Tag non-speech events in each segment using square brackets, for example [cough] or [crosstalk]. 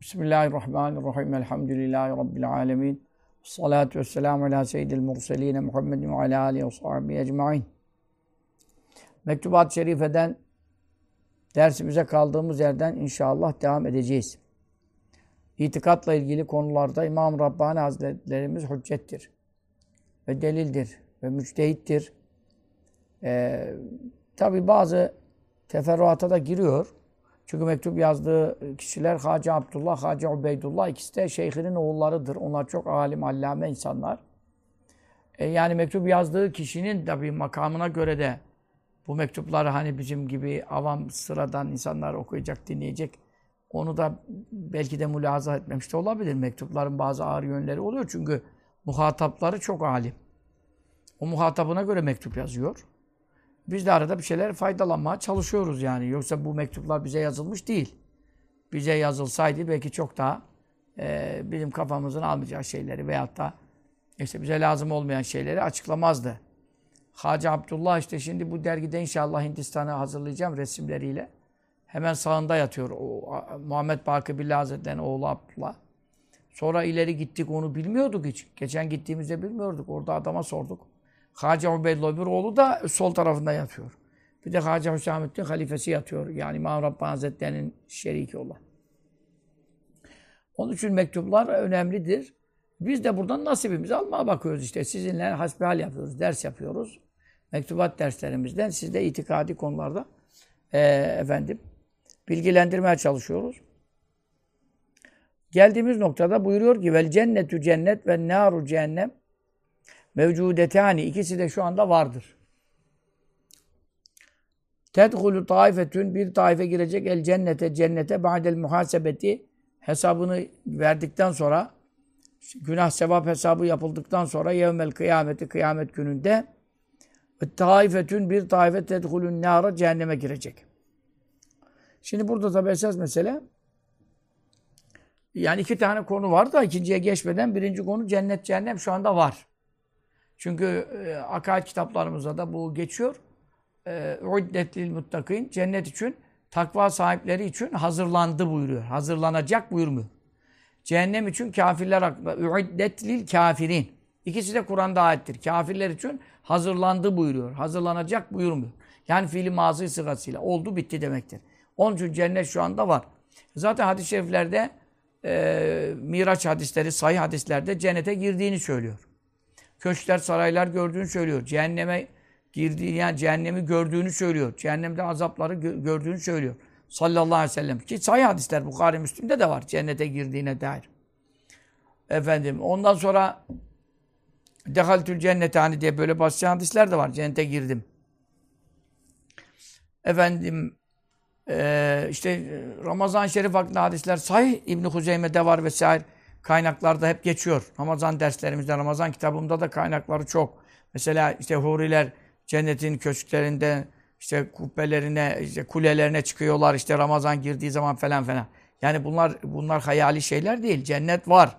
Bismillahirrahmanirrahim. Elhamdülillahi Rabbil alemin. Salatu vesselamu ala seyyidil murseline Muhammedin ve ala alihi ve sahbihi ecma'in. Mektubat-ı Şerife'den dersimize kaldığımız yerden inşallah devam edeceğiz. İtikatla ilgili konularda İmam Rabbani Hazretlerimiz hüccettir. Ve delildir. Ve müçtehittir. Ee, Tabi bazı teferruata da giriyor. Çünkü mektup yazdığı kişiler Hacı Abdullah, Hacı Ubeydullah ikisi de şeyhinin oğullarıdır. Onlar çok alim, allame insanlar. E yani mektup yazdığı kişinin tabi makamına göre de bu mektupları hani bizim gibi avam sıradan insanlar okuyacak, dinleyecek. Onu da belki de mülahaza etmemiş de olabilir. Mektupların bazı ağır yönleri oluyor. Çünkü muhatapları çok alim. O muhatabına göre mektup yazıyor. Biz de arada bir şeyler faydalanmaya çalışıyoruz yani. Yoksa bu mektuplar bize yazılmış değil. Bize yazılsaydı belki çok daha e, bizim kafamızın almayacağı şeyleri veyahut da işte bize lazım olmayan şeyleri açıklamazdı. Hacı Abdullah işte şimdi bu dergide inşallah Hindistan'a hazırlayacağım resimleriyle. Hemen sağında yatıyor. O, Muhammed Baki Billah Hazretleri'nin oğlu Abdullah. Sonra ileri gittik onu bilmiyorduk hiç. Geçen gittiğimizde bilmiyorduk. Orada adama sorduk. Hacı Ubeydullah bir oğlu da sol tarafında yatıyor. Bir de Hacı Hüsamettin halifesi yatıyor. Yani İmam Rabbani Hazretleri'nin şeriki olan. Onun için mektuplar önemlidir. Biz de buradan nasibimizi almaya bakıyoruz işte. Sizinle hasbihal yapıyoruz, ders yapıyoruz. Mektubat derslerimizden sizde itikadi konularda e, efendim bilgilendirmeye çalışıyoruz. Geldiğimiz noktada buyuruyor ki vel cennetü cennet ve naru cehennem mevcudetani ikisi de şu anda vardır. Tedhulu taifetün bir taife girecek el cennete cennete ba'del muhasebeti hesabını verdikten sonra günah sevap hesabı yapıldıktan sonra yevmel kıyameti kıyamet gününde taifetün bir taife tedhulun nara cehenneme girecek. Şimdi burada tabi esas mesele yani iki tane konu var da ikinciye geçmeden birinci konu cennet cehennem şu anda var. Çünkü e, akaid kitaplarımızda da bu geçiyor. Uddetlil muttakin cennet için takva sahipleri için hazırlandı buyuruyor. Hazırlanacak buyurmuyor. Cehennem için kafirler hakkında. Uddetlil kafirin. İkisi de Kur'an'da ayettir. Kafirler için hazırlandı buyuruyor. Hazırlanacak buyurmuyor. Yani fiili mazı sıgasıyla. Oldu bitti demektir. Onun için cennet şu anda var. Zaten hadis-i şeriflerde e, Miraç hadisleri, sayı hadislerde cennete girdiğini söylüyor köşkler, saraylar gördüğünü söylüyor. Cehenneme girdiğini, yani cehennemi gördüğünü söylüyor. Cehennemde azapları gö gördüğünü söylüyor. Sallallahu aleyhi ve sellem. Ki sayı hadisler Bukhari Müslim'de de var. Cennete girdiğine dair. Efendim ondan sonra Dehaltül cennete hani diye böyle basit hadisler de var. Cennete girdim. Efendim e, işte Ramazan Şerif hakkında hadisler sahih İbn-i Huzeyme'de var vesaire kaynaklarda hep geçiyor. Ramazan derslerimizde, Ramazan kitabımda da kaynakları çok. Mesela işte huriler cennetin köşklerinde işte kubbelerine, işte kulelerine çıkıyorlar işte Ramazan girdiği zaman falan falan. Yani bunlar bunlar hayali şeyler değil. Cennet var.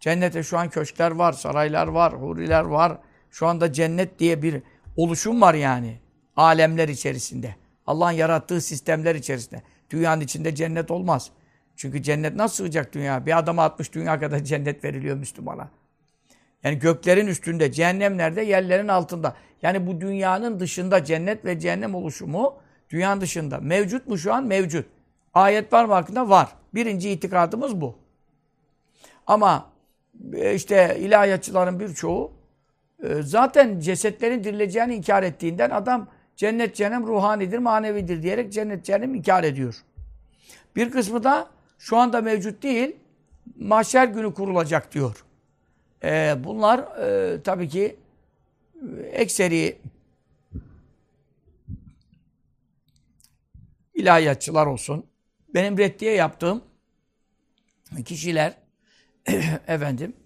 Cennette şu an köşkler var, saraylar var, huriler var. Şu anda cennet diye bir oluşum var yani. Alemler içerisinde. Allah'ın yarattığı sistemler içerisinde. Dünyanın içinde cennet olmaz. Çünkü cennet nasıl sığacak dünya? Bir adama 60 dünya kadar [laughs] cennet veriliyor Müslümana. Yani göklerin üstünde, cehennem nerede? Yerlerin altında. Yani bu dünyanın dışında cennet ve cehennem oluşumu dünyanın dışında. Mevcut mu şu an? Mevcut. Ayet var mı hakkında? Var. Birinci itikadımız bu. Ama e, işte ilahiyatçıların birçoğu e, zaten cesetlerin dirileceğini inkar ettiğinden adam cennet cehennem ruhanidir, manevidir diyerek cennet cehennem inkar ediyor. Bir kısmı da şu anda mevcut değil, mahşer günü kurulacak diyor. Ee, bunlar e, tabii ki e, ekseri ilahiyatçılar olsun. Benim reddiye yaptığım kişiler [clears throat] efendim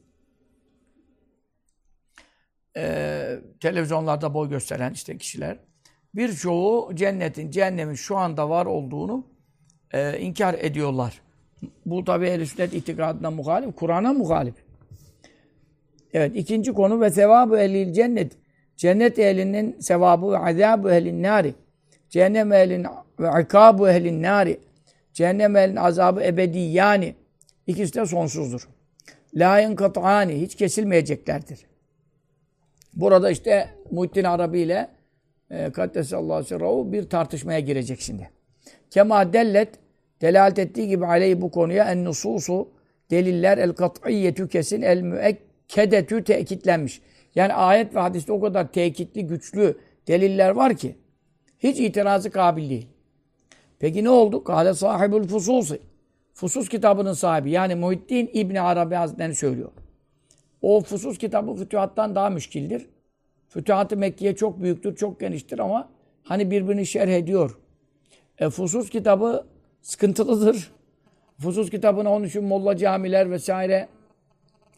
e, televizyonlarda boy gösteren işte kişiler birçoğu cennetin, cehennemin şu anda var olduğunu e, inkar ediyorlar. Bu tabi ehl sünnet itikadına muhalif, Kur'an'a muhalif. Evet, ikinci konu ve sevabı ehlil cennet. Cennet ehlinin sevabı ve azabı ehlin nari. Cehennem ehlin ve ikabu ehlin nari. Cehennem ehlin azabı ebedi yani. İkisi de sonsuzdur. La yenkat'ani hiç kesilmeyeceklerdir. Burada işte Muhittin Arabi ile e, Kaddesallahu bir tartışmaya girecek şimdi. Kema dellet delalet ettiği gibi aleyhi bu konuya en nususu deliller el kat'iyyetü kesin el müekkedetü tekitlenmiş. Yani ayet ve hadiste o kadar tekitli, güçlü deliller var ki hiç itirazı kabil değil. Peki ne oldu? Kale sahibul fususi. Fusus kitabının sahibi yani Muhittin İbni Arabi Hazretleri söylüyor. O Fusus kitabı Fütühat'tan daha müşkildir. Fütühat-ı Mekke'ye çok büyüktür, çok geniştir ama hani birbirini şerh ediyor. E, Fusus kitabı sıkıntılıdır. Fusus kitabına onun için molla camiler vesaire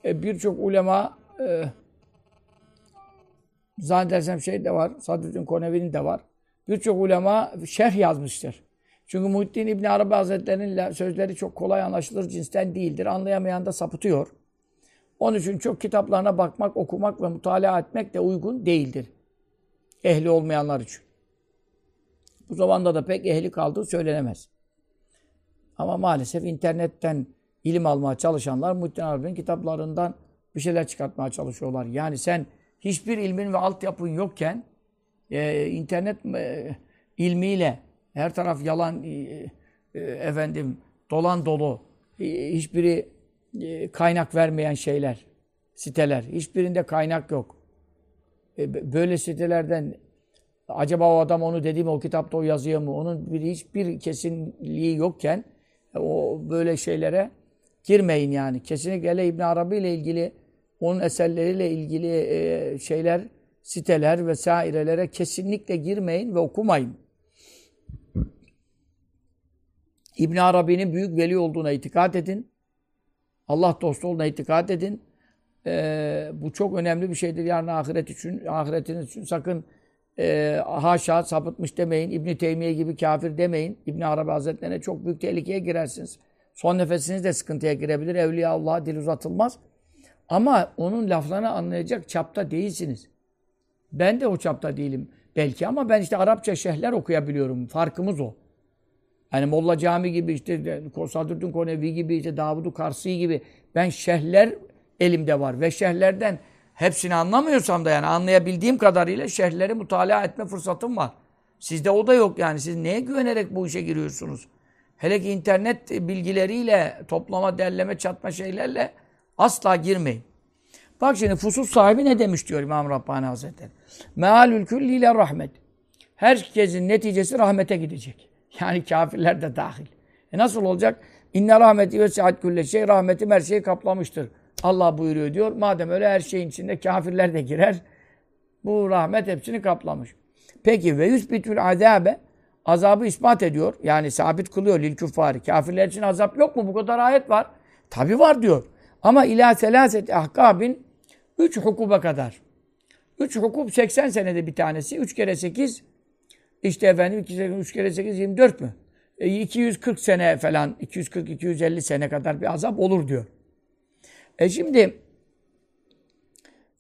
e, birçok ulema e, zannedersem şey de var, Sadüddin Konevi'nin de var. Birçok ulema şerh yazmıştır. Çünkü Muhittin İbni Arabi Hazretleri'nin sözleri çok kolay anlaşılır cinsten değildir. Anlayamayan da sapıtıyor. Onun için çok kitaplarına bakmak, okumak ve mutalaa etmek de uygun değildir. Ehli olmayanlar için. Bu zamanda da pek ehli kaldığı söylenemez. Ama maalesef internetten ilim almaya çalışanlar Muhittin Arabi'nin kitaplarından bir şeyler çıkartmaya çalışıyorlar. Yani sen hiçbir ilmin ve altyapın yokken e, internet e, ilmiyle her taraf yalan e, e, efendim dolan dolu e, hiçbiri e, kaynak vermeyen şeyler, siteler. Hiçbirinde kaynak yok. E, böyle sitelerden acaba o adam onu dedi mi, o kitapta o yazıyor mu? Onun bir, hiçbir kesinliği yokken o böyle şeylere girmeyin yani. Kesinlikle İbn Arabi ile ilgili onun eserleriyle ilgili e, şeyler, siteler vesairelere kesinlikle girmeyin ve okumayın. İbn Arabi'nin büyük veli olduğuna itikad edin. Allah dostu olduğuna itikad edin. Ee, bu çok önemli bir şeydir yarın ahiret için, ahiretiniz için. Sakın e, haşa sapıtmış demeyin. İbn Teymiye gibi kafir demeyin. İbn Arabi Hazretlerine çok büyük tehlikeye girersiniz. Son nefesiniz de sıkıntıya girebilir. Evliya Allah'a dil uzatılmaz. Ama onun laflarını anlayacak çapta değilsiniz. Ben de o çapta değilim belki ama ben işte Arapça şehirler okuyabiliyorum. Farkımız o. Hani Molla Cami gibi işte Sadruddin Konevi gibi işte Davud-u Karsi gibi ben şehirler elimde var ve şehirlerden hepsini anlamıyorsam da yani anlayabildiğim kadarıyla şehirleri mutalaa etme fırsatım var. Sizde o da yok yani. Siz neye güvenerek bu işe giriyorsunuz? Hele ki internet bilgileriyle, toplama, derleme, çatma şeylerle asla girmeyin. Bak şimdi fusus sahibi ne demiş diyor İmam Rabbani Hazretleri. Mealül külliyle rahmet. Herkesin neticesi rahmete gidecek. [laughs] Yani kafirler de dahil. E nasıl olacak? İnne rahmeti ve saat külle şey rahmetim her şeyi kaplamıştır. Allah buyuruyor diyor. Madem öyle her şeyin içinde kafirler de girer. Bu rahmet hepsini kaplamış. Peki ve yüzbitül azabe azabı ispat ediyor. Yani sabit kılıyor lil küffari. Kafirler için azap yok mu? Bu kadar ayet var. Tabi var diyor. Ama ila selaset ahkabin üç hukuba kadar. Üç hukub 80 senede bir tanesi. Üç kere sekiz işte efendim 2 kere 3 kere 8 24 mü? E, 240 sene falan 240-250 sene kadar bir azap olur diyor. E şimdi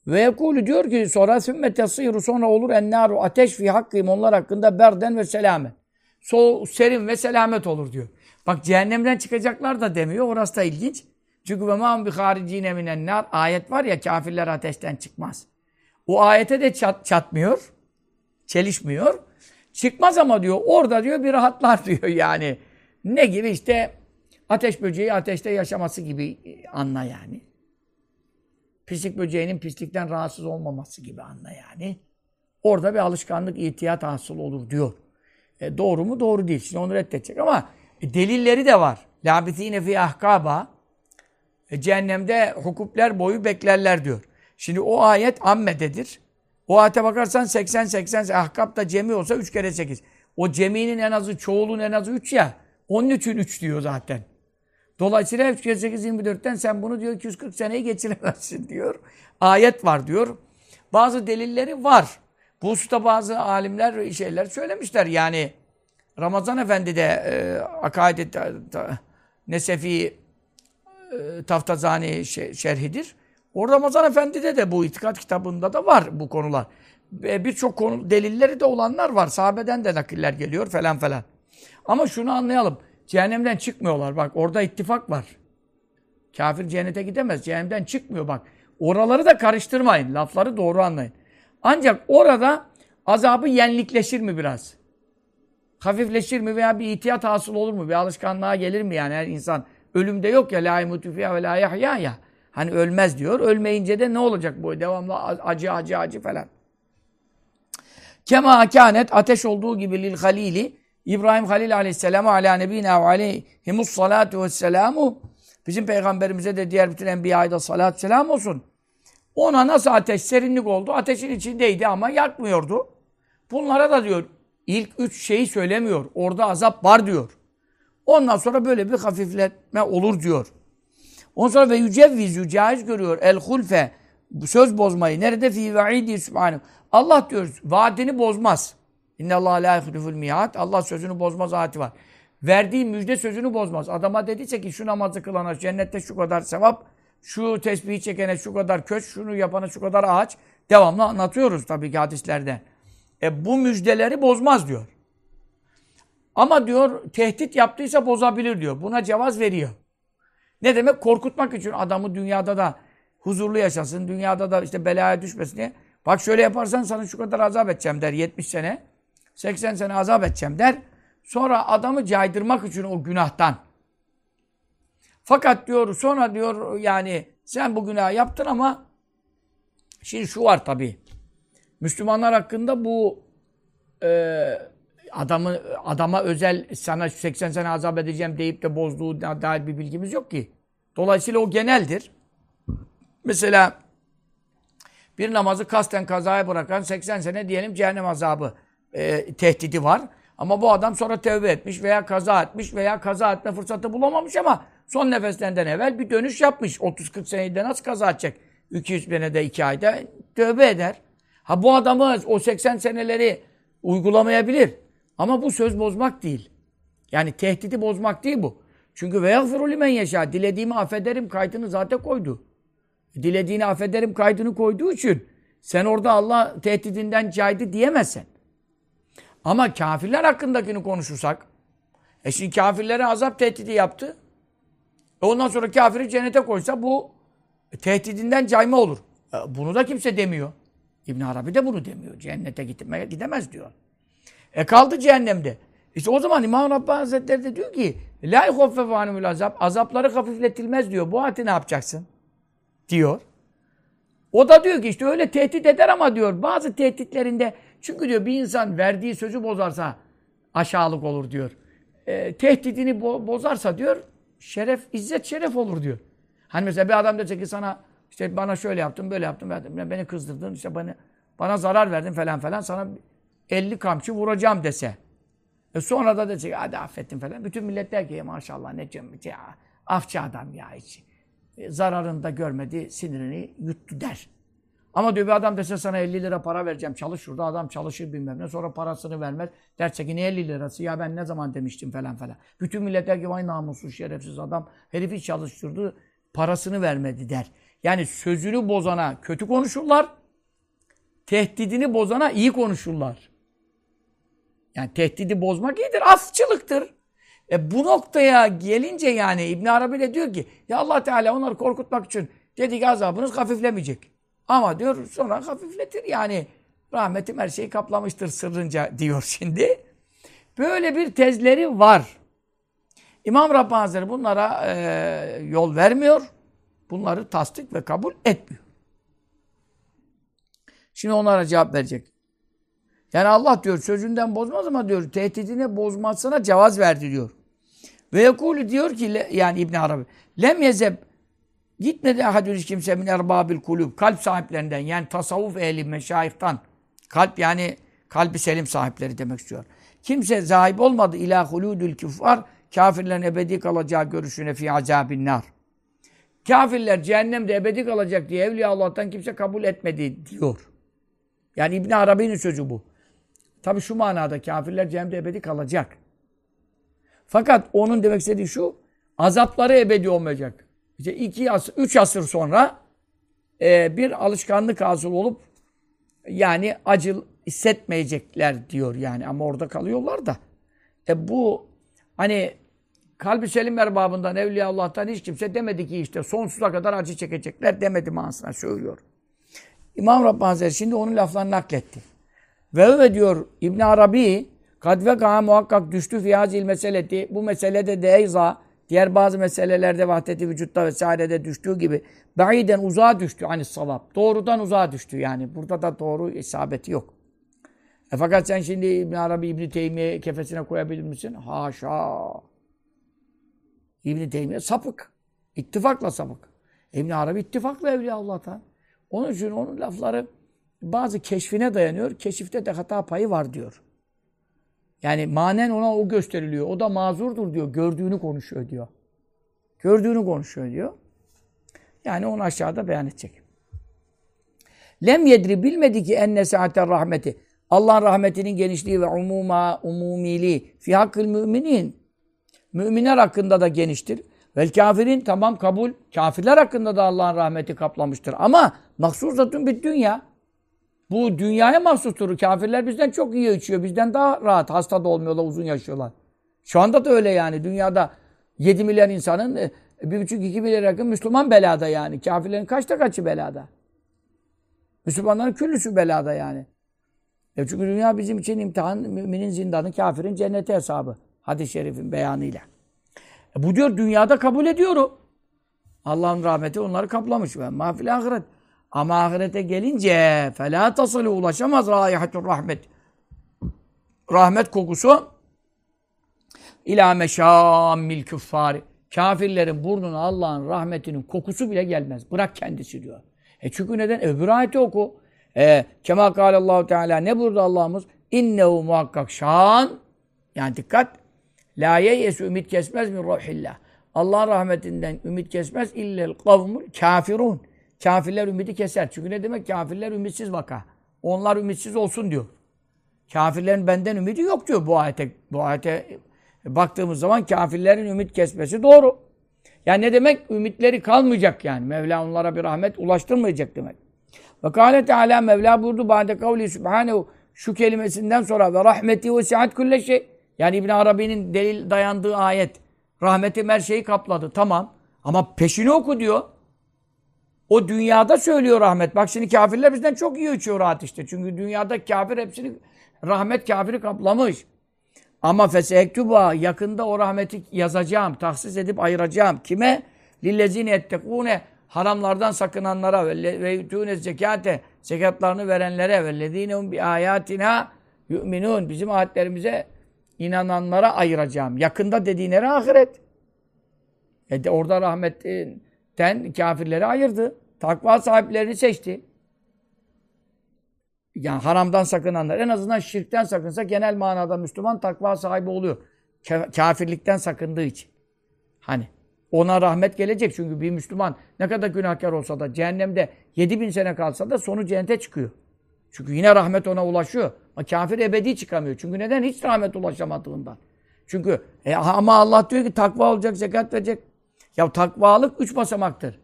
ve yekulü diyor ki sonra sümmet yasıyru sonra olur ennâru ateş fi hakkıyım onlar hakkında berden ve selamet. So, serin ve selamet olur diyor. Bak cehennemden çıkacaklar da demiyor. Orası da ilginç. Çünkü ve ma'am bi haricine minen ayet var ya kafirler ateşten çıkmaz. O ayete de çat, çatmıyor. Çelişmiyor. Çıkmaz ama diyor orada diyor bir rahatlar [laughs] diyor yani. Ne gibi işte ateş böceği ateşte yaşaması gibi anla yani. Pislik böceğinin pislikten rahatsız olmaması gibi anla yani. Orada bir alışkanlık, ihtiyat hasıl olur diyor. E, doğru mu? Doğru değil. Şimdi onu reddedecek ama e, delilleri de var. Labithine fi ahkaba e, cehennemde hukukler boyu beklerler diyor. Şimdi o ayet ammededir. O ayete bakarsan 80-80 ahkap da cemi olsa 3 kere 8. O ceminin en azı çoğulun en azı 3 ya. Onun için 3 diyor zaten. Dolayısıyla 3 kere 8 24'ten sen bunu diyor 240 seneyi geçiremezsin diyor. Ayet var diyor. Bazı delilleri var. Bu hususta bazı alimler şeyler söylemişler. Yani Ramazan Efendi de e, Akaid Nesefi e, Taftazani şerhidir. Orada Ramazan Efendi'de de bu itikat kitabında da var bu konular. Birçok konu delilleri de olanlar var. Sahabeden de nakiller geliyor falan falan. Ama şunu anlayalım. Cehennemden çıkmıyorlar. Bak orada ittifak var. Kafir cennete gidemez. Cehennemden çıkmıyor bak. Oraları da karıştırmayın. Lafları doğru anlayın. Ancak orada azabı yenlikleşir mi biraz? Hafifleşir mi veya bir ihtiyat hasıl olur mu? Bir alışkanlığa gelir mi yani her insan? Ölümde yok ya la imutu ve la yahya ya. Hani ölmez diyor. Ölmeyince de ne olacak bu? Devamlı acı acı acı falan. Kema kânet ateş olduğu gibi lil halili İbrahim Halil aleyhisselamu ala nebina ve aleyhimus salatu vesselamu bizim peygamberimize de diğer bütün enbiyaya da salat selam olsun. Ona nasıl ateş serinlik oldu? Ateşin içindeydi ama yakmıyordu. Bunlara da diyor ilk üç şeyi söylemiyor. Orada azap var diyor. Ondan sonra böyle bir hafifletme olur diyor. Ondan sonra ve yücevvizü caiz görüyor. El hulfe söz bozmayı. Nerede fi ve'idi. Allah diyor vaadini bozmaz. İnne Allah la yuhliful miat. Allah sözünü bozmaz ayeti var. Verdiği müjde sözünü bozmaz. Adama dediyse ki şu namazı kılana cennette şu kadar sevap, şu tesbihi çekene şu kadar köç, şunu yapana şu kadar ağaç. Devamlı anlatıyoruz tabii ki hadislerde. E bu müjdeleri bozmaz diyor. Ama diyor tehdit yaptıysa bozabilir diyor. Buna cevaz veriyor. Ne demek? Korkutmak için adamı dünyada da huzurlu yaşasın, dünyada da işte belaya düşmesin diye. Bak şöyle yaparsan sana şu kadar azap edeceğim der 70 sene. 80 sene azap edeceğim der. Sonra adamı caydırmak için o günahtan. Fakat diyor sonra diyor yani sen bu günah yaptın ama şimdi şu var tabi. Müslümanlar hakkında bu e, adamı adama özel sana 80 sene azap edeceğim deyip de bozduğu dair bir bilgimiz yok ki. Dolayısıyla o geneldir. Mesela bir namazı kasten kazaya bırakan 80 sene diyelim cehennem azabı e, tehdidi var. Ama bu adam sonra tevbe etmiş veya kaza etmiş veya kaza etme fırsatı bulamamış ama son nefeslerinden evvel bir dönüş yapmış. 30-40 senede nasıl kaza edecek? 200 senede 2 ayda tövbe eder. Ha bu adamı o 80 seneleri uygulamayabilir. Ama bu söz bozmak değil. Yani tehdidi bozmak değil bu. Çünkü ve yagfiru limen yaşa. Dilediğimi affederim kaydını zaten koydu. Dilediğini affederim kaydını koyduğu için sen orada Allah tehdidinden caydı diyemezsin. Ama kafirler hakkındakini konuşursak e şimdi kafirlere azap tehdidi yaptı. E ondan sonra kafiri cennete koysa bu tehdidinden cayma olur. E bunu da kimse demiyor. İbn Arabi de bunu demiyor. Cennete gitmeye gidemez diyor. E kaldı cehennemde. İşte o zaman İmam Rabbani Hazretleri de diyor ki La yuhaffefu anumul azap. Azapları hafifletilmez diyor. Bu ayeti ne yapacaksın? Diyor. O da diyor ki işte öyle tehdit eder ama diyor bazı tehditlerinde çünkü diyor bir insan verdiği sözü bozarsa aşağılık olur diyor. E, tehdidini bo bozarsa diyor şeref, izzet şeref olur diyor. Hani mesela bir adam dese ki sana işte bana şöyle yaptın, böyle yaptın, beni kızdırdın, işte bana, bana zarar verdin falan falan sana 50 kamçı vuracağım dese. E sonra da ki hadi affettim falan. Bütün millet der ki maşallah ne cömert ya. Afçı adam ya hiç. E, zararını da görmedi, sinirini yuttu der. Ama diyor bir adam dese sana 50 lira para vereceğim, çalış şurada. Adam çalışır bilmem ne. Sonra parasını vermez. Derse ki ne 50 lirası? Ya ben ne zaman demiştim falan falan. Bütün millet der ki vay namussuz, şerefsiz adam. Herifi çalıştırdı, parasını vermedi der. Yani sözünü bozana kötü konuşurlar. Tehdidini bozana iyi konuşurlar. Yani tehdidi bozmak iyidir. Afçılıktır. E bu noktaya gelince yani İbn Arabi de diyor ki ya Allah Teala onları korkutmak için dedi ki azabınız hafiflemeyecek. Ama diyor sonra hafifletir yani. Rahmetim her şeyi kaplamıştır sırrınca diyor şimdi. Böyle bir tezleri var. İmam Rabbani Hazretleri bunlara e, yol vermiyor. Bunları tasdik ve kabul etmiyor. Şimdi onlara cevap verecek. Yani Allah diyor sözünden bozmaz ama diyor tehdidini bozmasına cevaz verdi diyor. Ve yekulü diyor ki yani İbn Arabi lem yezeb gitmedi ahadül hiç kimse min erbabil kulub kalp sahiplerinden yani tasavvuf ehli meşayihtan kalp yani kalbi selim sahipleri demek istiyor. Kimse zahip olmadı ila huludül küffar kafirlerin ebedi kalacağı görüşüne fi azabin nar. Kafirler cehennemde ebedi kalacak diye Evliya Allah'tan kimse kabul etmedi diyor. Yani İbn Arabi'nin sözü bu. Tabi şu manada kafirler cehennemde ebedi kalacak. Fakat onun demek istediği şu, azapları ebedi olmayacak. İşte iki asır, üç asır sonra e, bir alışkanlık hasıl olup yani acı hissetmeyecekler diyor yani ama orada kalıyorlar da. E bu hani kalbi selim erbabından, Evliya Allah'tan hiç kimse demedi ki işte sonsuza kadar acı çekecekler demedi manasına söylüyor. İmam Rabbani Hazretleri şimdi onun laflarını nakletti. Ve ve diyor İbn Arabi kad ve muhakkak düştü fiyazil meseleti bu meselede de eyza diğer bazı meselelerde vahdeti vücutta vesairede düştüğü gibi ba'iden uzağa düştü hani savap. Doğrudan uzağa düştü yani. Burada da doğru isabeti yok. E fakat sen şimdi İbn Arabi İbn Teymiye kefesine koyabilir misin? Haşa. İbn Teymiye sapık. İttifakla sapık. İbn Arabi ittifakla Evliya Allah'tan. Onun için onun lafları bazı keşfine dayanıyor. Keşifte de hata payı var diyor. Yani manen ona o gösteriliyor. O da mazurdur diyor. Gördüğünü konuşuyor diyor. Gördüğünü konuşuyor diyor. Yani onu aşağıda beyan edecek. Lem yedri bilmedi ki enne saaten rahmeti. Allah'ın rahmetinin genişliği ve umuma, umumiliği fi hakkıl müminin. Müminler hakkında da geniştir. Vel kafirin tamam kabul. Kafirler hakkında da Allah'ın rahmeti kaplamıştır. Ama mahsusatun bir dünya. Bu dünyaya mahsustur. Kafirler bizden çok iyi içiyor. Bizden daha rahat. Hasta da olmuyorlar, uzun yaşıyorlar. Şu anda da öyle yani. Dünyada 7 milyar insanın 1,5-2 e, milyar yakın Müslüman belada yani. Kafirlerin kaçta kaçı belada? Müslümanların küllüsü belada yani. E çünkü dünya bizim için imtihan, müminin zindanı, kafirin cenneti hesabı. Hadis-i şerifin beyanıyla. E bu diyor dünyada kabul ediyorum. Allah'ın rahmeti onları kaplamış. Mafil ahiret. Ama ahirete gelince fela tasılı ulaşamaz raihatur rahmet. Rahmet kokusu ila meşammil küffari. Kafirlerin burnuna Allah'ın rahmetinin kokusu bile gelmez. Bırak kendisi diyor. E çünkü neden? Öbür ayeti oku. E, Kema kâlallahu teala ne burada Allah'ımız? İnnehu muhakkak şan. Yani dikkat. La yeyesu ümit kesmez mi ruhillah. Allah rahmetinden ümit kesmez illel kavmul kafirun. Kafirler ümidi keser. Çünkü ne demek? Kafirler ümitsiz vaka. Onlar ümitsiz olsun diyor. Kafirlerin benden ümidi yok diyor bu ayete. Bu ayete baktığımız zaman kafirlerin ümit kesmesi doğru. Yani ne demek? Ümitleri kalmayacak yani. Mevla onlara bir rahmet ulaştırmayacak demek. Ve kâle Teala Mevla buyurdu ba'de kavli subhanehu şu kelimesinden sonra ve rahmeti ve sihat külle şey. Yani İbn Arabi'nin delil dayandığı ayet. Rahmetim her şeyi kapladı. Tamam. Ama peşini oku diyor. O dünyada söylüyor rahmet. Bak şimdi kafirler bizden çok iyi uçuyor rahat işte. Çünkü dünyada kafir hepsini rahmet kafiri kaplamış. Ama fesektuba yakında o rahmeti yazacağım, tahsis edip ayıracağım. Kime? Lillezine ettekune haramlardan sakınanlara ve yutûne zekate zekatlarını verenlere ve lezînehum bi ayatina yu'minun bizim ayetlerimize inananlara ayıracağım. Yakında dediğine ahiret. E de orada rahmetten kafirleri ayırdı. Takva sahiplerini seçti. Yani haramdan sakınanlar. En azından şirkten sakınsa genel manada Müslüman takva sahibi oluyor. Kafirlikten sakındığı için. Hani ona rahmet gelecek çünkü bir Müslüman ne kadar günahkar olsa da cehennemde 7000 sene kalsa da sonu cennete çıkıyor. Çünkü yine rahmet ona ulaşıyor. Ama kafir ebedi çıkamıyor. Çünkü neden? Hiç rahmet ulaşamadığından. Çünkü e, ama Allah diyor ki takva olacak, zekat verecek. Ya takvalık üç basamaktır.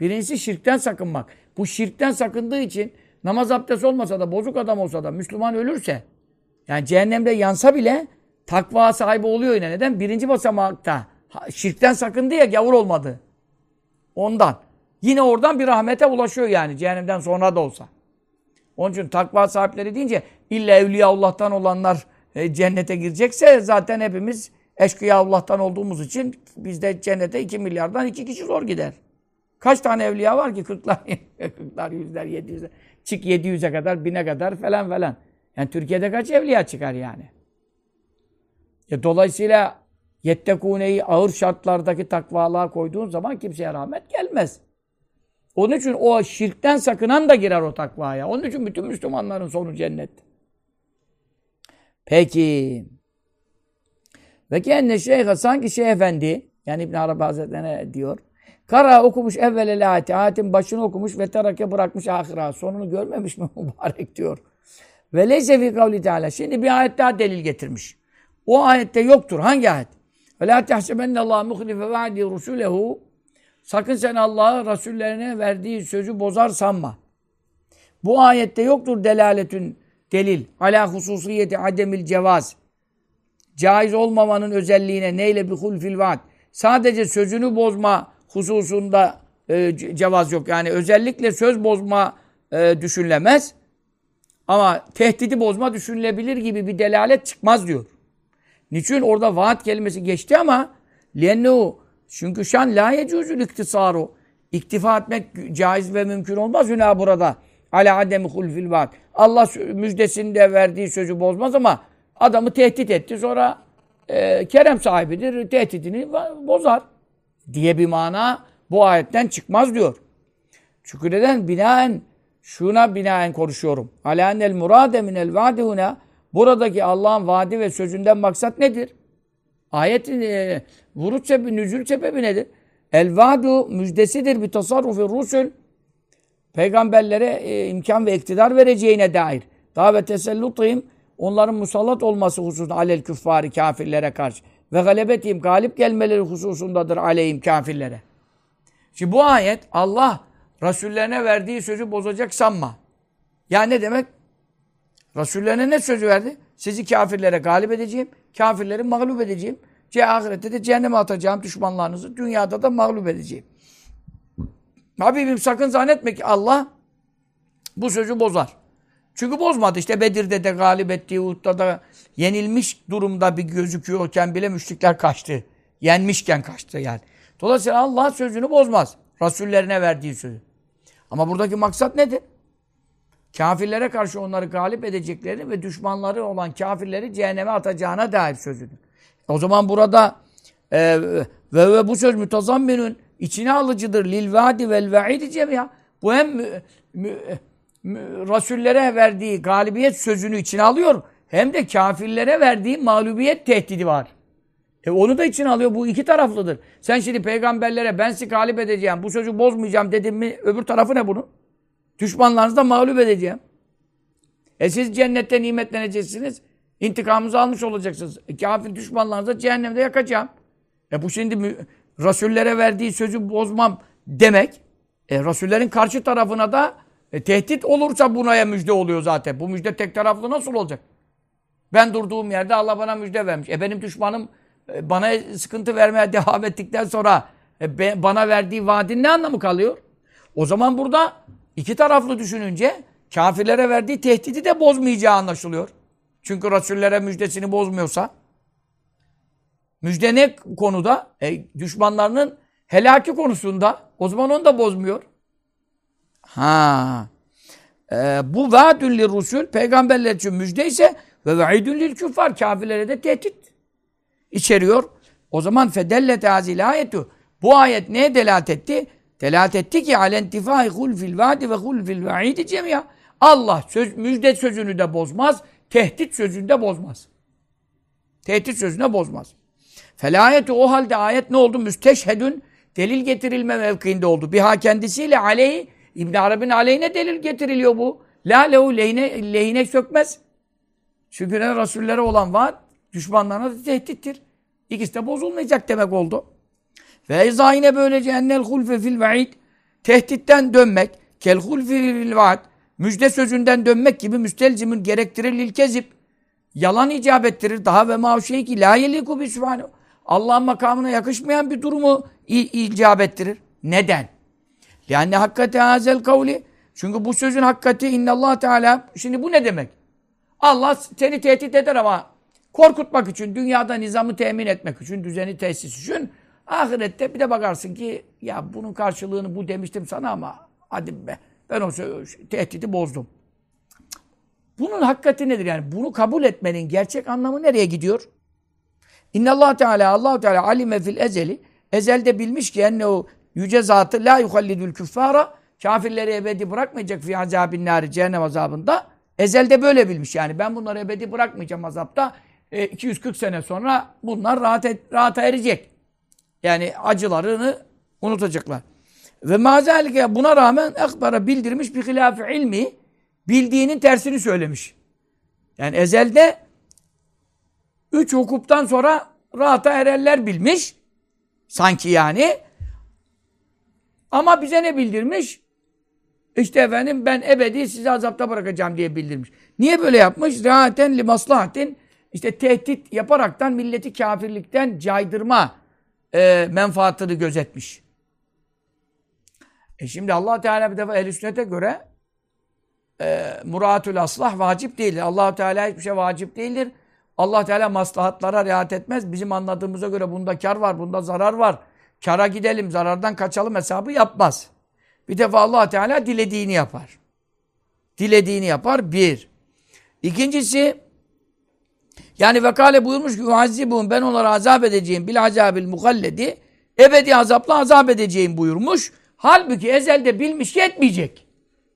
Birincisi şirkten sakınmak. Bu şirkten sakındığı için namaz abdest olmasa da, bozuk adam olsa da, Müslüman ölürse, yani cehennemde yansa bile takva sahibi oluyor yine. Neden? Birinci basamakta şirkten sakındı ya gavur olmadı. Ondan. Yine oradan bir rahmete ulaşıyor yani cehennemden sonra da olsa. Onun için takva sahipleri deyince illa evliya Allah'tan olanlar e, cennete girecekse zaten hepimiz eşkıya Allah'tan olduğumuz için bizde cennete 2 milyardan 2 kişi zor gider. Kaç tane evliya var ki? Kırklar, [laughs] kırklar, yüzler, yedi yüzler. Çık yedi yüze kadar, bine kadar falan falan. Yani Türkiye'de kaç evliya çıkar yani? E, dolayısıyla yettekûneyi ağır şartlardaki takvalığa koyduğun zaman kimseye rahmet gelmez. Onun için o şirkten sakınan da girer o takvaya. Onun için bütün Müslümanların sonu cennet. Peki. Ve kenne şeyhe sanki şey efendi yani İbn Arabi Hazretleri diyor. Kara okumuş evvel ayeti. Ayetin başını okumuş ve terake bırakmış ahira. Sonunu görmemiş mi [laughs] mübarek diyor. Ve leyse fi kavli teala. Şimdi bir ayet daha delil getirmiş. O ayette yoktur. Hangi ayet? Ve la tehsebenne Allah muhlife vaadi rusulehu. Sakın sen Allah'ı Resullerine verdiği sözü bozar sanma. Bu ayette yoktur delaletün delil. Ala hususiyeti ademil cevaz. Caiz olmamanın özelliğine neyle bir hulfil vaat. Sadece sözünü bozma hususunda e, cevaz yok. Yani özellikle söz bozma e, düşünülemez. Ama tehdidi bozma düşünülebilir gibi bir delalet çıkmaz diyor. Niçin? Orada vaat kelimesi geçti ama lennu çünkü şan la yecuzul iktisaru. İktifa etmek caiz ve mümkün olmaz hüna burada. Ala ademi hulfil vaat. Allah müjdesinde verdiği sözü bozmaz ama adamı tehdit etti. Sonra e, kerem sahibidir. Tehdidini bozar. Diye bir mana bu ayetten çıkmaz diyor. Çünkü neden? Binaen şuna binaen konuşuyorum. Ala enel murade minel vaadihuna buradaki Allah'ın vaadi ve sözünden maksat nedir? Ayetin e, vuruş sebebi, nüzül sebebi nedir? El vaadu müjdesidir bir tasarrufi rusul. Peygamberlere e, imkan ve iktidar vereceğine dair. Davet tesellutihim onların musallat olması hususunda alel küffari kafirlere karşı. Ve galebetihim galip gelmeleri hususundadır aleyhim kafirlere. Şimdi bu ayet Allah Resullerine verdiği sözü bozacak sanma. Ya ne demek? Resullerine ne sözü verdi? Sizi kafirlere galip edeceğim, kafirleri mağlup edeceğim. Ce ahirette de cehenneme atacağım düşmanlarınızı, dünyada da mağlup edeceğim. Habibim sakın zannetme ki Allah bu sözü bozar. Çünkü bozmadı. İşte Bedir'de de galip ettiği, Uhud'da da yenilmiş durumda bir gözüküyorken bile müşrikler kaçtı. Yenmişken kaçtı yani. Dolayısıyla Allah sözünü bozmaz. Rasullerine verdiği sözü. Ama buradaki maksat nedir? Kafirlere karşı onları galip edeceklerini ve düşmanları olan kafirleri cehenneme atacağına dair sözüdür. O zaman burada e, ve, ve bu söz mütazamminün içine alıcıdır. Lil vadi vel vaidi cemiya. Bu hem mü, mü, Rasullere verdiği galibiyet sözünü içine alıyor. Hem de kafirlere verdiği mağlubiyet tehdidi var. E onu da içine alıyor. Bu iki taraflıdır. Sen şimdi peygamberlere ben sizi galip edeceğim, bu sözü bozmayacağım dedim mi öbür tarafı ne bunun? Düşmanlarınızı da mağlup edeceğim. E siz cennette nimetleneceksiniz. İntikamınızı almış olacaksınız. E, kafir düşmanlarınızı cehennemde yakacağım. E bu şimdi Rasullere verdiği sözü bozmam demek. E Rasullerin karşı tarafına da e, tehdit olursa bunaya müjde oluyor zaten. Bu müjde tek taraflı nasıl olacak? Ben durduğum yerde Allah bana müjde vermiş. E benim düşmanım e, bana sıkıntı vermeye [laughs] devam ettikten sonra e, bana verdiği vaadin ne anlamı kalıyor? O zaman burada iki taraflı düşününce kafirlere verdiği tehdidi de bozmayacağı anlaşılıyor. Çünkü Resullere müjdesini bozmuyorsa müjde ne konuda? E, düşmanlarının helaki konusunda. O zaman onu da bozmuyor. Ha. E, bu vaadün li rusul peygamberler için müjde ise ve vaidün lil küffar kafirlere de tehdit içeriyor. O zaman fedellet azil ayetu. Bu ayet neye delalet etti? Delalet etti ki alentifai hulfil vaadi ve hulfil vaidi cemiya. Allah söz, müjde sözünü de bozmaz, tehdit sözünü de bozmaz. Tehdit sözünü de bozmaz. Felayeti o halde ayet ne oldu? Müsteşhedün delil getirilme mevkiinde oldu. Biha kendisiyle aleyhi İbn Arabi'nin aleyhine delil getiriliyor bu. La lehu lehine, lehine sökmez. Çünkü ne Resullere olan vaat düşmanlarına da tehdittir. İkisi de bozulmayacak demek oldu. Ve izâ yine böylece ennel hulfe fil vaid tehditten dönmek kel hulfi fil vaad müjde sözünden dönmek gibi müstelzimin gerektirir lil kezip yalan icap ettirir. Daha ve ma şey ki la yeliku bi Allah'ın makamına yakışmayan bir durumu icap ettirir. Neden? Yani hakikati hazel kavli. Çünkü bu sözün hakikati innallah teala. Şimdi bu ne demek? Allah seni tehdit eder ama korkutmak için, dünyada nizamı temin etmek için, düzeni tesis için ahirette bir de bakarsın ki ya bunun karşılığını bu demiştim sana ama hadi be ben o tehdidi bozdum. Bunun hakikati nedir yani? Bunu kabul etmenin gerçek anlamı nereye gidiyor? Allah Teala Allah Teala alime fil ezeli ezelde bilmiş ki enne o yüce zatı la yuhallidül küffara kafirleri ebedi bırakmayacak fi azabin nari cehennem azabında. Ezelde böyle bilmiş yani ben bunları ebedi bırakmayacağım azapta. E, 240 sene sonra bunlar rahat et, rahata erecek. Yani acılarını unutacaklar. Ve mazalike buna rağmen ekbara bildirmiş bir hilaf ilmi bildiğinin tersini söylemiş. Yani ezelde üç hukuktan sonra rahata ererler bilmiş. Sanki yani. Ama bize ne bildirmiş? İşte efendim ben ebedi sizi azapta bırakacağım diye bildirmiş. Niye böyle yapmış? Rahaten li maslahatin işte tehdit yaparaktan milleti kafirlikten caydırma e, menfaatını gözetmiş. E şimdi allah Teala bir defa ehl sünnete göre e, muratül aslah vacip değildir. allah Teala hiçbir şey vacip değildir. allah Teala maslahatlara riayet etmez. Bizim anladığımıza göre bunda kar var, bunda zarar var. Kara gidelim, zarardan kaçalım hesabı yapmaz. Bir defa allah Teala dilediğini yapar. Dilediğini yapar. Bir. İkincisi yani vekale buyurmuş ki muazzibun ben onlara azap edeceğim bil azabil mukalledi ebedi azapla azap edeceğim buyurmuş. Halbuki ezelde bilmiş ki etmeyecek.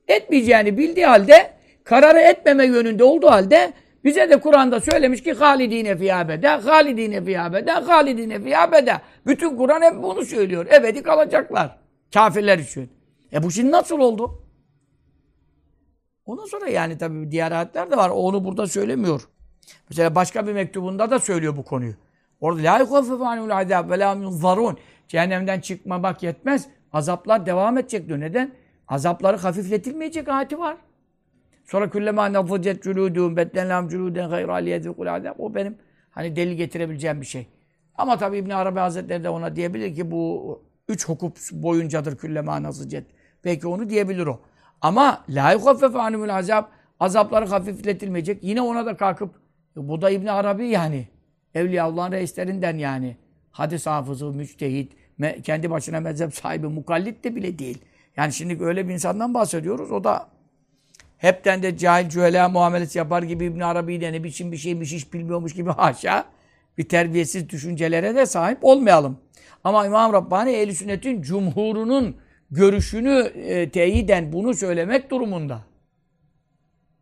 Etmeyeceğini bildiği halde kararı etmeme yönünde olduğu halde bize de Kur'an'da söylemiş ki halidine fiyabede, halidine fiyabede, halidine fiyabede. Bütün Kur'an hep bunu söylüyor. Ebedi kalacaklar. Kafirler için. E bu şimdi nasıl oldu? Ondan sonra yani tabii diğer ayetler de var. Onu burada söylemiyor. Mesela başka bir mektubunda da söylüyor bu konuyu. Orada la yukhaffafu anul azab ve la yunzarun. Cehennemden çıkma bak yetmez. Azaplar devam edecek diyor. Neden? Azapları hafifletilmeyecek ayeti var. Sonra küllema nafıcet cülûdûm betlenlâm cülûden gayr aliyedîkul azab. O benim hani delil getirebileceğim bir şey. Ama tabii İbn Arabi Hazretleri de ona diyebilir ki bu üç hukuk boyuncadır küllema nafıcet. Belki onu diyebilir o. Ama la yukhaffafu anul azab azapları hafifletilmeyecek. Yine ona da kalkıp bu da İbn Arabi yani. Evliyaullah'ın reislerinden yani. Hadis hafızı, müçtehit, kendi başına mezhep sahibi, mukallit de bile değil. Yani şimdi öyle bir insandan bahsediyoruz. O da hepten de cahil cühela muamelesi yapar gibi İbn Arabi de ne biçim bir şeymiş hiç bilmiyormuş gibi [laughs] haşa bir terbiyesiz düşüncelere de sahip olmayalım. Ama İmam Rabbani ehl Sünnet'in cumhurunun görüşünü e, teyiden bunu söylemek durumunda.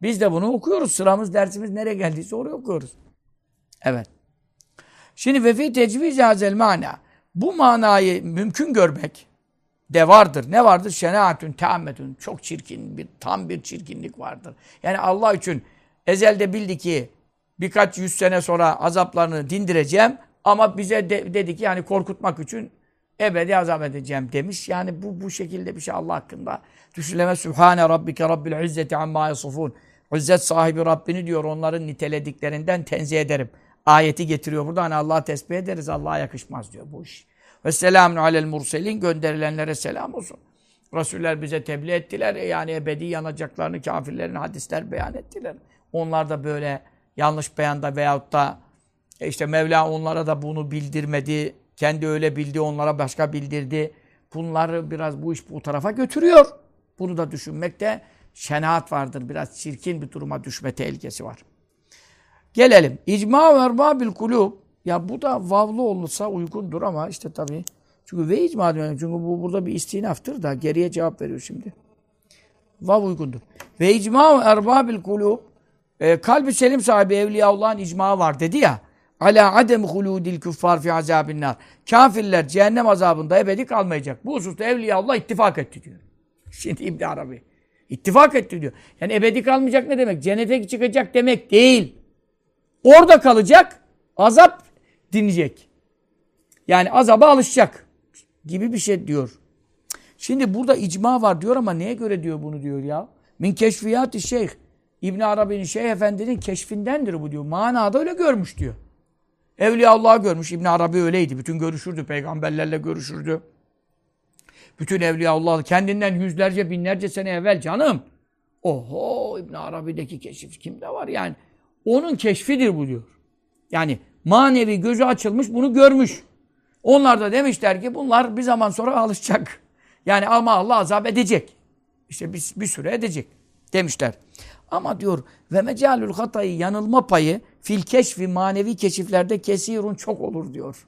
Biz de bunu okuyoruz. Sıramız, dersimiz nereye geldiyse oraya okuyoruz. Evet. Şimdi ve fi tecviz hazel mana. Bu manayı mümkün görmek de vardır. Ne vardır? Şenaatün, teammetün. Çok çirkin, bir tam bir çirkinlik vardır. Yani Allah için ezelde bildi ki birkaç yüz sene sonra azaplarını dindireceğim ama bize de, dedi ki yani korkutmak için ebedi azap edeceğim demiş. Yani bu bu şekilde bir şey Allah hakkında düşünülemez. Sübhane rabbike rabbil izzeti amma yasufun. İzzet sahibi Rabbini diyor onların nitelediklerinden tenzih ederim. Ayeti getiriyor burada. Hani Allah'a tesbih ederiz. Allah'a yakışmaz diyor bu iş. Ve selamun alel murselin gönderilenlere selam olsun. Resuller bize tebliğ ettiler. E yani ebedi yanacaklarını kafirlerin hadisler beyan ettiler. Onlar da böyle yanlış beyanda veyahut da e işte Mevla onlara da bunu bildirmedi. Kendi öyle bildi, onlara başka bildirdi. Bunları biraz bu iş bu tarafa götürüyor. Bunu da düşünmekte şenaat vardır. Biraz çirkin bir duruma düşme tehlikesi var. Gelelim. İcma ve erbabil kulub. Ya bu da vavlu olursa uygundur ama işte tabii. Çünkü ve icma diyor. Çünkü bu burada bir istinaftır da geriye cevap veriyor şimdi. Vav uygundur. Ve icma erbabil kulub. E, kalbi selim sahibi Evliyaullah'ın icma var dedi ya. Ala adem huludil kuffar fi azabin nar. Kafirler cehennem azabında ebedi kalmayacak. Bu hususta Evliyaullah ittifak etti diyor. [laughs] Şimdi İbn Arabi. İttifak etti diyor. Yani ebedi kalmayacak ne demek? Cennete çıkacak demek değil. Orada kalacak, azap dinleyecek. Yani azaba alışacak gibi bir şey diyor. Şimdi burada icma var diyor ama neye göre diyor bunu diyor ya? Min keşfiyat şeyh. İbn Arabi'nin Şeyh Efendi'nin keşfindendir bu diyor. Manada öyle görmüş diyor. Evliya Allah'ı görmüş. İbn Arabi öyleydi. Bütün görüşürdü. Peygamberlerle görüşürdü. Bütün Evliya Allah kendinden yüzlerce binlerce sene evvel canım. Oho İbn Arabi'deki keşif kimde var yani? Onun keşfidir bu diyor. Yani manevi gözü açılmış bunu görmüş. Onlar da demişler ki bunlar bir zaman sonra alışacak. Yani ama Allah azap edecek. İşte bir, bir süre edecek demişler. Ama diyor ve mecalül hatayı yanılma payı fil keşfi manevi keşiflerde kesirun çok olur diyor.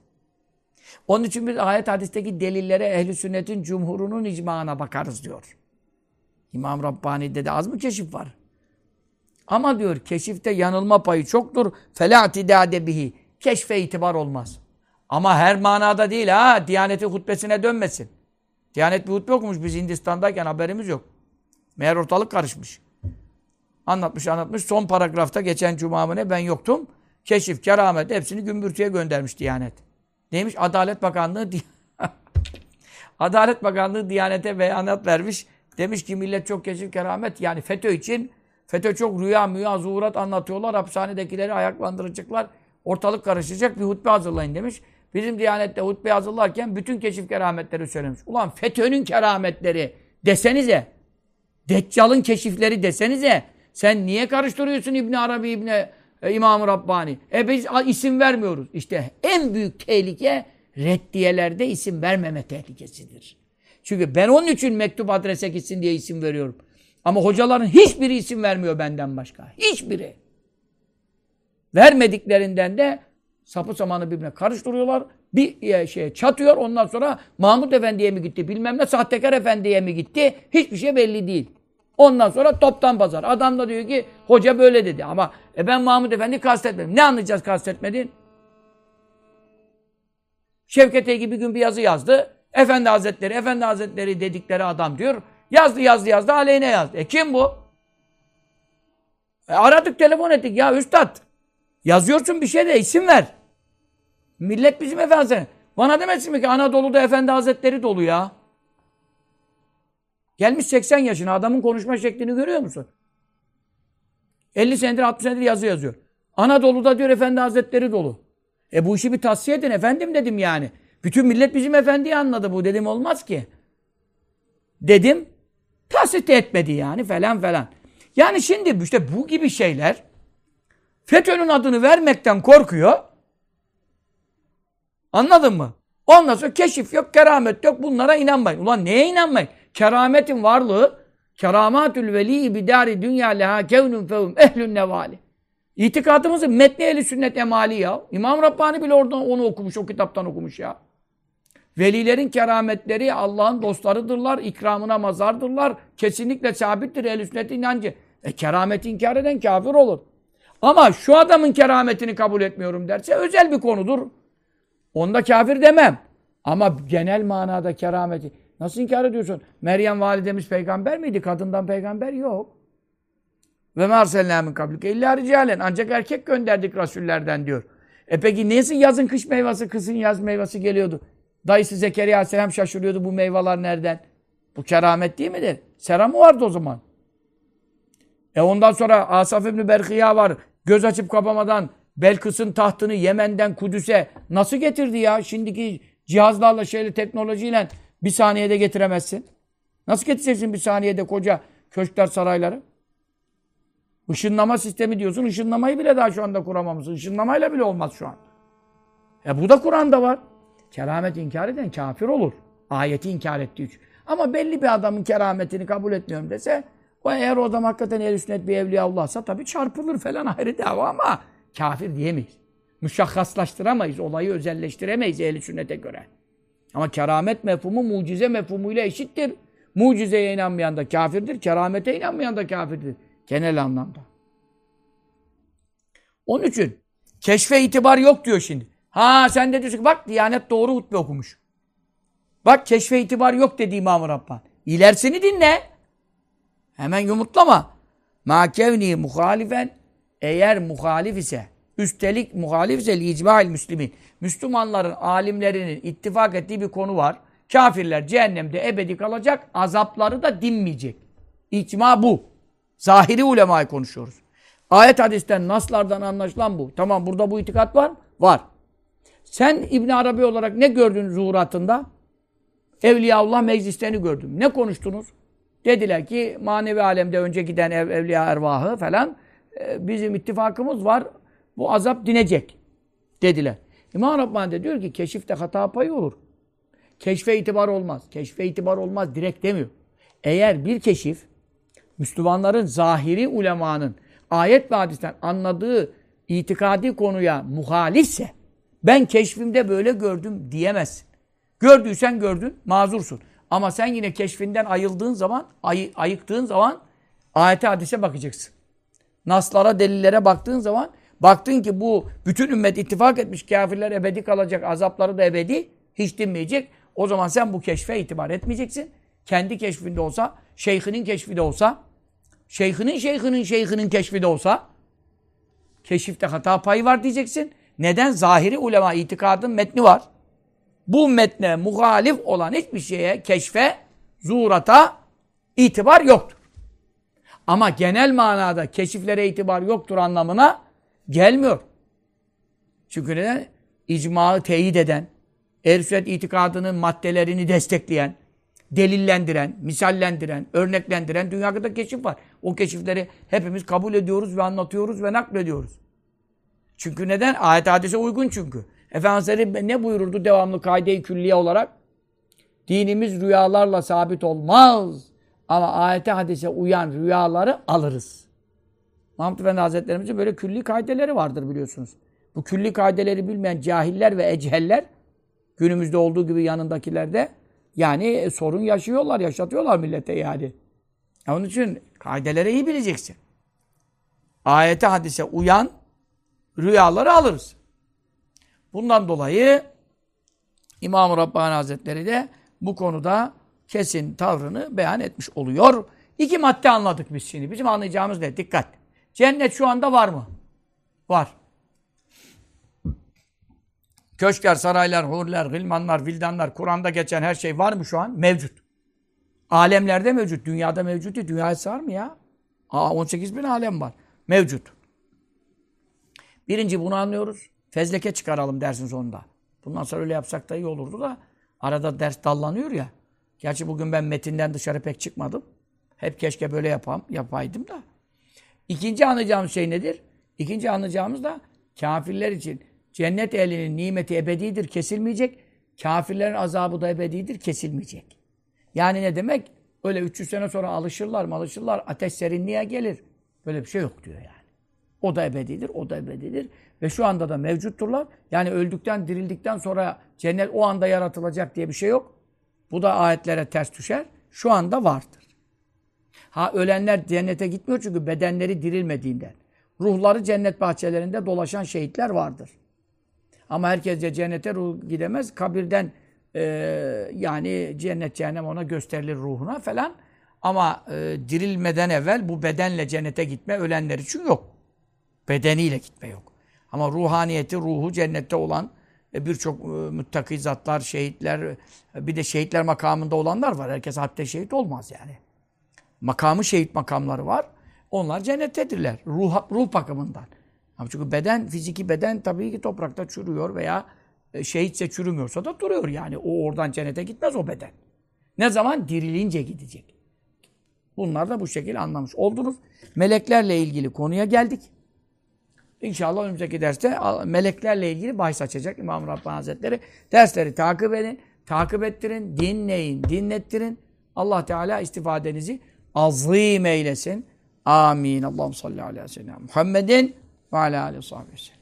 Onun için biz ayet hadisteki delillere ehli sünnetin cumhurunun icmağına bakarız diyor. İmam Rabbani'de de az mı keşif var? Ama diyor keşifte yanılma payı çoktur. Fela tidade bihi. Keşfe itibar olmaz. Ama her manada değil ha. Diyaneti hutbesine dönmesin. Diyanet bir hutbe okumuş biz Hindistan'dayken haberimiz yok. Meğer ortalık karışmış. Anlatmış anlatmış. Son paragrafta geçen cuma ne ben yoktum. Keşif, keramet hepsini gümbürtüye göndermiş Diyanet. Neymiş? Adalet Bakanlığı [laughs] Adalet Bakanlığı Diyanet'e beyanat vermiş. Demiş ki millet çok keşif keramet yani FETÖ için FETÖ çok rüya müya zuhurat anlatıyorlar. Hapishanedekileri ayaklandıracaklar. Ortalık karışacak bir hutbe hazırlayın demiş. Bizim Diyanet'te hutbe hazırlarken bütün keşif kerametleri söylemiş. Ulan FETÖ'nün kerametleri desenize. Deccal'ın keşifleri desenize. Sen niye karıştırıyorsun İbn Arabi İbn e, İmam Rabbani? E biz isim vermiyoruz. İşte en büyük tehlike reddiyelerde isim vermeme tehlikesidir. Çünkü ben onun için mektup adrese gitsin diye isim veriyorum. Ama hocaların hiçbiri isim vermiyor benden başka. Hiçbiri. Vermediklerinden de sapı samanı birbirine karıştırıyorlar. Bir e, şey çatıyor. Ondan sonra Mahmut Efendi'ye mi gitti bilmem ne sahtekar efendiye mi gitti hiçbir şey belli değil. Ondan sonra toptan pazar. Adam da diyor ki hoca böyle dedi ama e ben Mahmut Efendi kastetmedim. Ne anlayacağız kastetmedin? Şevket Egi bir gün bir yazı yazdı. Efendi Hazretleri, Efendi Hazretleri dedikleri adam diyor. Yazdı yazdı yazdı aleyhine yazdı. E kim bu? E aradık telefon ettik ya üstad. Yazıyorsun bir şey de isim ver. Millet bizim efendi. Bana demesin mi ki Anadolu'da Efendi Hazretleri dolu ya. Gelmiş 80 yaşına adamın konuşma şeklini görüyor musun? 50 senedir 60 senedir yazı yazıyor. Anadolu'da diyor Efendi Hazretleri dolu. E bu işi bir tavsiye edin efendim dedim yani. Bütün millet bizim efendiyi anladı bu dedim olmaz ki. Dedim. Tasdik etmedi yani falan falan. Yani şimdi işte bu gibi şeyler FETÖ'nün adını vermekten korkuyor. Anladın mı? Ondan sonra keşif yok, keramet yok. Bunlara inanmayın. Ulan neye inanmayın? Kerametin varlığı keramatül veli bidari dünya leha kevnun fevum ehlün nevali. İtikadımızın metni ehli sünnet emali ya. İmam Rabbani bile oradan onu okumuş, o kitaptan okumuş ya. Velilerin kerametleri Allah'ın dostlarıdırlar, ikramına mazardırlar. Kesinlikle sabittir ehl sünnet inancı. E kerameti inkar eden kafir olur. Ama şu adamın kerametini kabul etmiyorum derse özel bir konudur. Onda kafir demem. Ama genel manada kerameti. Nasıl inkar ediyorsun? Meryem validemiz peygamber miydi? Kadından peygamber yok. Ve marselnâ min kablike illa ricalen. Ancak erkek gönderdik rasullerden diyor. E peki neyse yazın kış meyvesi, kızın yaz meyvesi geliyordu. Dayısı Zekeriya Aleyhisselam şaşırıyordu bu meyveler nereden? Bu keramet değil midir? Sera mı vardı o zaman? E ondan sonra Asaf İbni Berkiya var. Göz açıp kapamadan Belkıs'ın tahtını Yemen'den Kudüs'e nasıl getirdi ya? Şimdiki cihazlarla, şeyle, teknolojiyle bir saniyede getiremezsin. Nasıl getireceksin bir saniyede koca köşkler, sarayları? Işınlama sistemi diyorsun. Işınlamayı bile daha şu anda kuramamışsın. Işınlamayla bile olmaz şu an. E bu da Kur'an'da var. Keramet inkar eden kafir olur. Ayeti inkar ettiği için. Ama belli bir adamın kerametini kabul etmiyorum dese o eğer o adam hakikaten el sünnet bir evliya Allah'sa tabii çarpılır falan ayrı dava ama kafir diyemeyiz. Müşakhaslaştıramayız. Olayı özelleştiremeyiz ehl sünnete göre. Ama keramet mefhumu mucize mefhumuyla eşittir. Mucizeye inanmayan da kafirdir. Keramete inanmayan da kafirdir. Genel anlamda. Onun için keşfe itibar yok diyor şimdi. Ha sen de diyorsun ki bak Diyanet doğru hutbe okumuş. Bak keşfe itibar yok dedi İmam-ı Rabbani. İlerisini dinle. Hemen yumurtlama. Ma kevni muhalifen eğer muhalif ise üstelik muhalif ise icma'il müslimin. Müslümanların, alimlerinin ittifak ettiği bir konu var. Kafirler cehennemde ebedi kalacak, azapları da dinmeyecek. İcma bu. Zahiri ulemayı konuşuyoruz. Ayet hadisten, naslardan anlaşılan bu. Tamam burada bu itikat var Var. Sen İbn Arabi olarak ne gördün zuhuratında? Evliyaullah meclislerini gördüm. Ne konuştunuz? Dediler ki manevi alemde önce giden ev, evliya ervahı falan e, bizim ittifakımız var. Bu azap dinecek. Dediler. İmam Rabbani de diyor ki keşifte hata payı olur. Keşfe itibar olmaz. Keşfe itibar olmaz direkt demiyor. Eğer bir keşif Müslümanların zahiri ulemanın ayet ve hadisten anladığı itikadi konuya muhalifse ben keşfimde böyle gördüm diyemezsin. Gördüysen gördün, mazursun. Ama sen yine keşfinden ayıldığın zaman, ay, ayıktığın zaman ayete hadise bakacaksın. Naslara, delillere baktığın zaman baktın ki bu bütün ümmet ittifak etmiş kafirler ebedi kalacak, azapları da ebedi, hiç dinmeyecek. O zaman sen bu keşfe itibar etmeyeceksin. Kendi keşfinde olsa, şeyhinin keşfi de olsa, şeyhinin şeyhinin şeyhinin keşfi de olsa, keşifte hata payı var diyeceksin. Neden? Zahiri ulema itikadın metni var. Bu metne muhalif olan hiçbir şeye, keşfe, zuhurata itibar yoktur. Ama genel manada keşiflere itibar yoktur anlamına gelmiyor. Çünkü neden? İcmağı teyit eden, ehl sünnet itikadının maddelerini destekleyen, delillendiren, misallendiren, örneklendiren dünyada keşif var. O keşifleri hepimiz kabul ediyoruz ve anlatıyoruz ve naklediyoruz. Çünkü neden? Ayet hadise uygun çünkü. Efendimiz ne buyururdu devamlı kaide-i külliye olarak? Dinimiz rüyalarla sabit olmaz. Ama ayete hadise uyan rüyaları alırız. Mahmud Efendi Hazretlerimizin böyle külli kaideleri vardır biliyorsunuz. Bu külli kaideleri bilmeyen cahiller ve eceller günümüzde olduğu gibi yanındakilerde yani sorun yaşıyorlar, yaşatıyorlar millete yani. Onun için kaideleri iyi bileceksin. Ayete hadise uyan rüyaları alırız. Bundan dolayı İmam-ı Rabbani Hazretleri de bu konuda kesin tavrını beyan etmiş oluyor. İki madde anladık biz şimdi. Bizim anlayacağımız ne? Dikkat. Cennet şu anda var mı? Var. Köşkler, saraylar, hurler, gılmanlar, vildanlar, Kur'an'da geçen her şey var mı şu an? Mevcut. Alemlerde mevcut. Dünyada mevcut değil. Dünyaya sığar mı ya? Aa, 18 bin alem var. Mevcut. Birinci bunu anlıyoruz. Fezleke çıkaralım dersin sonunda. Bundan sonra öyle yapsak da iyi olurdu da arada ders dallanıyor ya. Gerçi bugün ben metinden dışarı pek çıkmadım. Hep keşke böyle yapam, yapaydım da. İkinci anlayacağımız şey nedir? İkinci anlayacağımız da kafirler için cennet ehlinin nimeti ebedidir, kesilmeyecek. Kafirlerin azabı da ebedidir, kesilmeyecek. Yani ne demek? Öyle 300 sene sonra alışırlar mı alışırlar, ateş serinliğe gelir. Böyle bir şey yok diyor yani. O da ebedidir, o da ebedidir. Ve şu anda da mevcutturlar. Yani öldükten, dirildikten sonra cennet o anda yaratılacak diye bir şey yok. Bu da ayetlere ters düşer. Şu anda vardır. Ha ölenler cennete gitmiyor çünkü bedenleri dirilmediğinden. Ruhları cennet bahçelerinde dolaşan şehitler vardır. Ama herkes de cennete ruh gidemez. Kabirden e, yani cennet cehennem ona gösterilir ruhuna falan. Ama e, dirilmeden evvel bu bedenle cennete gitme ölenler için yok. Bedeniyle gitme yok. Ama ruhaniyeti, ruhu cennette olan e, birçok e, müttaki zatlar, şehitler, e, bir de şehitler makamında olanlar var. Herkes hatta şehit olmaz yani. Makamı şehit makamları var. Onlar cennettedirler. Ruh, ruh bakımından. Ama çünkü beden, fiziki beden tabii ki toprakta çürüyor veya şehitse çürümüyorsa da duruyor yani. O oradan cennete gitmez o beden. Ne zaman? Dirilince gidecek. Bunlar da bu şekilde anlamış oldunuz. Meleklerle ilgili konuya geldik. İnşallah önümüzdeki derste meleklerle ilgili bahis açacak İmam Rabbani Hazretleri. Dersleri takip edin, takip ettirin, dinleyin, dinlettirin. Allah Teala istifadenizi azim eylesin. Amin. Allah'ım salli ve sellem. Muhammedin ve ala aleyhi ve sellem.